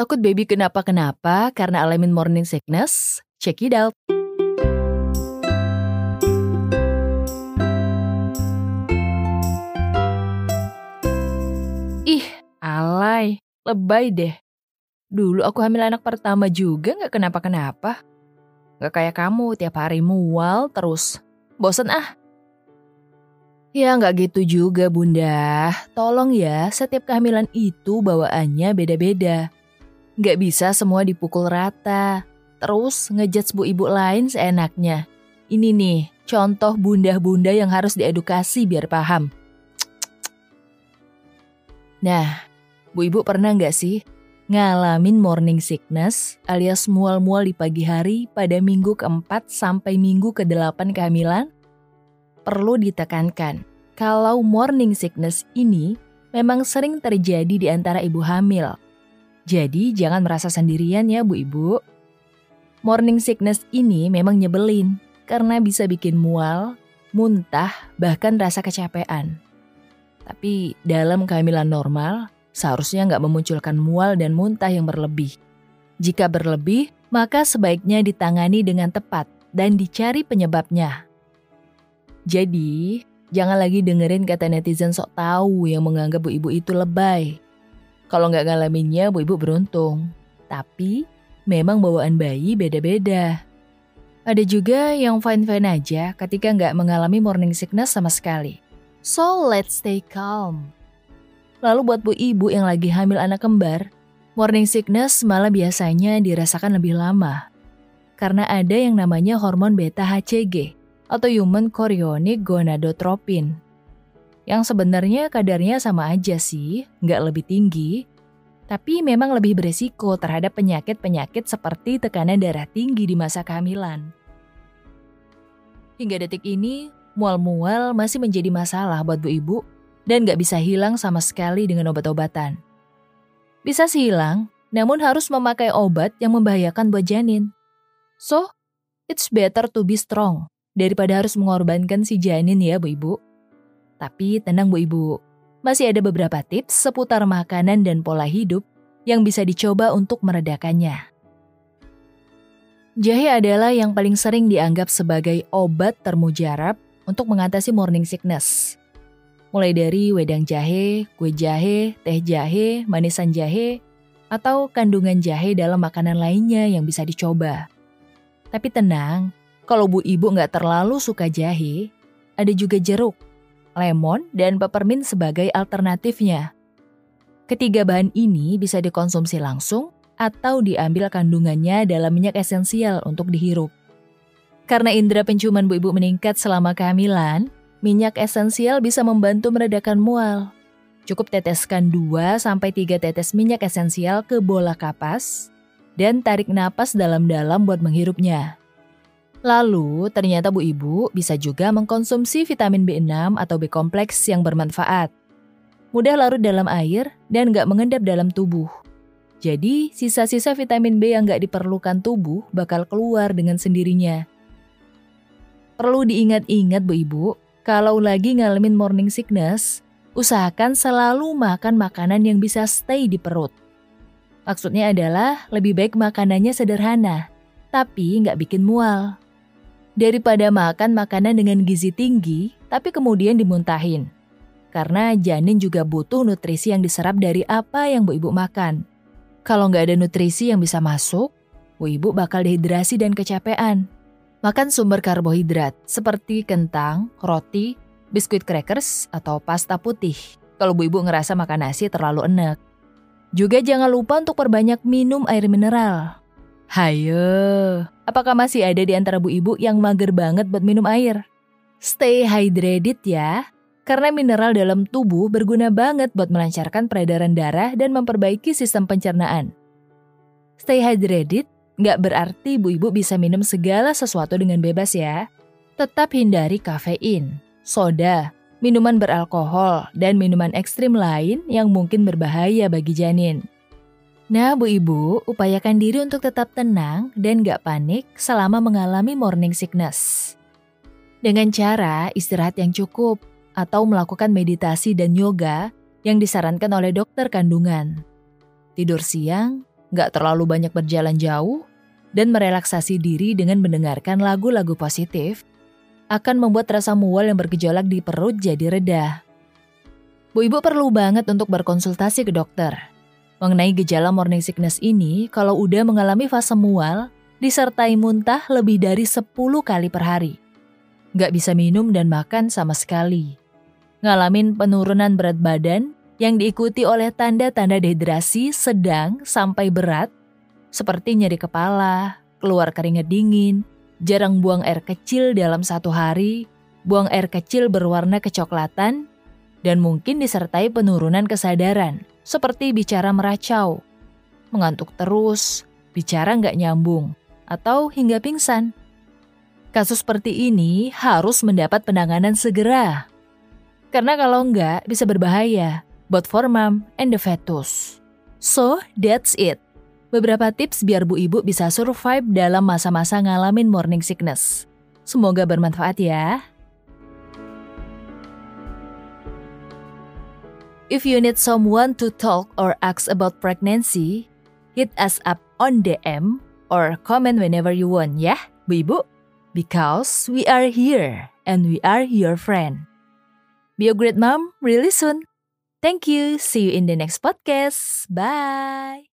Takut baby kenapa-kenapa karena alamin morning sickness? Check it out. Ih, alay, lebay deh. Dulu aku hamil anak pertama juga gak kenapa-kenapa. Gak kayak kamu tiap hari mual terus. Bosen ah. Ya nggak gitu juga bunda. Tolong ya, setiap kehamilan itu bawaannya beda-beda. Nggak bisa semua dipukul rata. Terus ngejudge bu ibu lain seenaknya. Ini nih, contoh bunda-bunda yang harus diedukasi biar paham. Nah, bu ibu pernah nggak sih ngalamin morning sickness alias mual-mual di pagi hari pada minggu keempat sampai minggu ke-8 kehamilan? perlu ditekankan kalau morning sickness ini memang sering terjadi di antara ibu hamil. Jadi jangan merasa sendirian ya Bu Ibu. Morning sickness ini memang nyebelin karena bisa bikin mual, muntah, bahkan rasa kecapean. Tapi dalam kehamilan normal, seharusnya nggak memunculkan mual dan muntah yang berlebih. Jika berlebih, maka sebaiknya ditangani dengan tepat dan dicari penyebabnya. Jadi, jangan lagi dengerin kata netizen sok tahu yang menganggap bu ibu itu lebay. Kalau nggak ngalaminnya, bu ibu beruntung. Tapi, memang bawaan bayi beda-beda. Ada juga yang fine-fine aja ketika nggak mengalami morning sickness sama sekali. So, let's stay calm. Lalu buat bu ibu yang lagi hamil anak kembar, morning sickness malah biasanya dirasakan lebih lama. Karena ada yang namanya hormon beta HCG atau human chorionic gonadotropin. Yang sebenarnya kadarnya sama aja sih, nggak lebih tinggi, tapi memang lebih beresiko terhadap penyakit-penyakit seperti tekanan darah tinggi di masa kehamilan. Hingga detik ini, mual-mual masih menjadi masalah buat bu ibu dan nggak bisa hilang sama sekali dengan obat-obatan. Bisa sih hilang, namun harus memakai obat yang membahayakan buat janin. So, it's better to be strong daripada harus mengorbankan si janin ya Bu Ibu. Tapi tenang Bu Ibu, masih ada beberapa tips seputar makanan dan pola hidup yang bisa dicoba untuk meredakannya. Jahe adalah yang paling sering dianggap sebagai obat termujarab untuk mengatasi morning sickness. Mulai dari wedang jahe, kue jahe, teh jahe, manisan jahe, atau kandungan jahe dalam makanan lainnya yang bisa dicoba. Tapi tenang, kalau bu ibu nggak terlalu suka jahe, ada juga jeruk, lemon, dan peppermint sebagai alternatifnya. Ketiga bahan ini bisa dikonsumsi langsung atau diambil kandungannya dalam minyak esensial untuk dihirup. Karena indera penciuman bu ibu meningkat selama kehamilan, minyak esensial bisa membantu meredakan mual. Cukup teteskan 2-3 tetes minyak esensial ke bola kapas dan tarik napas dalam-dalam buat menghirupnya. Lalu, ternyata Bu Ibu bisa juga mengkonsumsi vitamin B6 atau B kompleks yang bermanfaat. Mudah larut dalam air dan nggak mengendap dalam tubuh. Jadi, sisa-sisa vitamin B yang nggak diperlukan tubuh bakal keluar dengan sendirinya. Perlu diingat-ingat Bu Ibu, kalau lagi ngalamin morning sickness, usahakan selalu makan makanan yang bisa stay di perut. Maksudnya adalah lebih baik makanannya sederhana, tapi nggak bikin mual daripada makan makanan dengan gizi tinggi tapi kemudian dimuntahin. Karena janin juga butuh nutrisi yang diserap dari apa yang bu ibu makan. Kalau nggak ada nutrisi yang bisa masuk, bu ibu bakal dehidrasi dan kecapean. Makan sumber karbohidrat seperti kentang, roti, biskuit crackers, atau pasta putih. Kalau bu ibu ngerasa makan nasi terlalu enak. Juga jangan lupa untuk perbanyak minum air mineral. Hayo, apakah masih ada di antara bu ibu yang mager banget buat minum air? Stay hydrated ya, karena mineral dalam tubuh berguna banget buat melancarkan peredaran darah dan memperbaiki sistem pencernaan. Stay hydrated nggak berarti bu ibu bisa minum segala sesuatu dengan bebas ya. Tetap hindari kafein, soda, minuman beralkohol, dan minuman ekstrim lain yang mungkin berbahaya bagi janin. Nah, Bu Ibu, upayakan diri untuk tetap tenang dan gak panik selama mengalami morning sickness. Dengan cara istirahat yang cukup atau melakukan meditasi dan yoga yang disarankan oleh dokter kandungan. Tidur siang, nggak terlalu banyak berjalan jauh, dan merelaksasi diri dengan mendengarkan lagu-lagu positif, akan membuat rasa mual yang bergejolak di perut jadi reda. Bu Ibu perlu banget untuk berkonsultasi ke dokter. Mengenai gejala morning sickness ini, kalau udah mengalami fase mual, disertai muntah lebih dari 10 kali per hari. Nggak bisa minum dan makan sama sekali. Ngalamin penurunan berat badan yang diikuti oleh tanda-tanda dehidrasi sedang sampai berat, seperti nyeri kepala, keluar keringat dingin, jarang buang air kecil dalam satu hari, buang air kecil berwarna kecoklatan, dan mungkin disertai penurunan kesadaran, seperti bicara meracau, mengantuk terus, bicara nggak nyambung, atau hingga pingsan. Kasus seperti ini harus mendapat penanganan segera. Karena kalau enggak bisa berbahaya both for mom and the fetus. So, that's it. Beberapa tips biar bu ibu bisa survive dalam masa-masa ngalamin morning sickness. Semoga bermanfaat ya. If you need someone to talk or ask about pregnancy, hit us up on DM or comment whenever you want ya, Bu Ibu. Because we are here and we are your friend. Be a great mom really soon. Thank you. See you in the next podcast. Bye.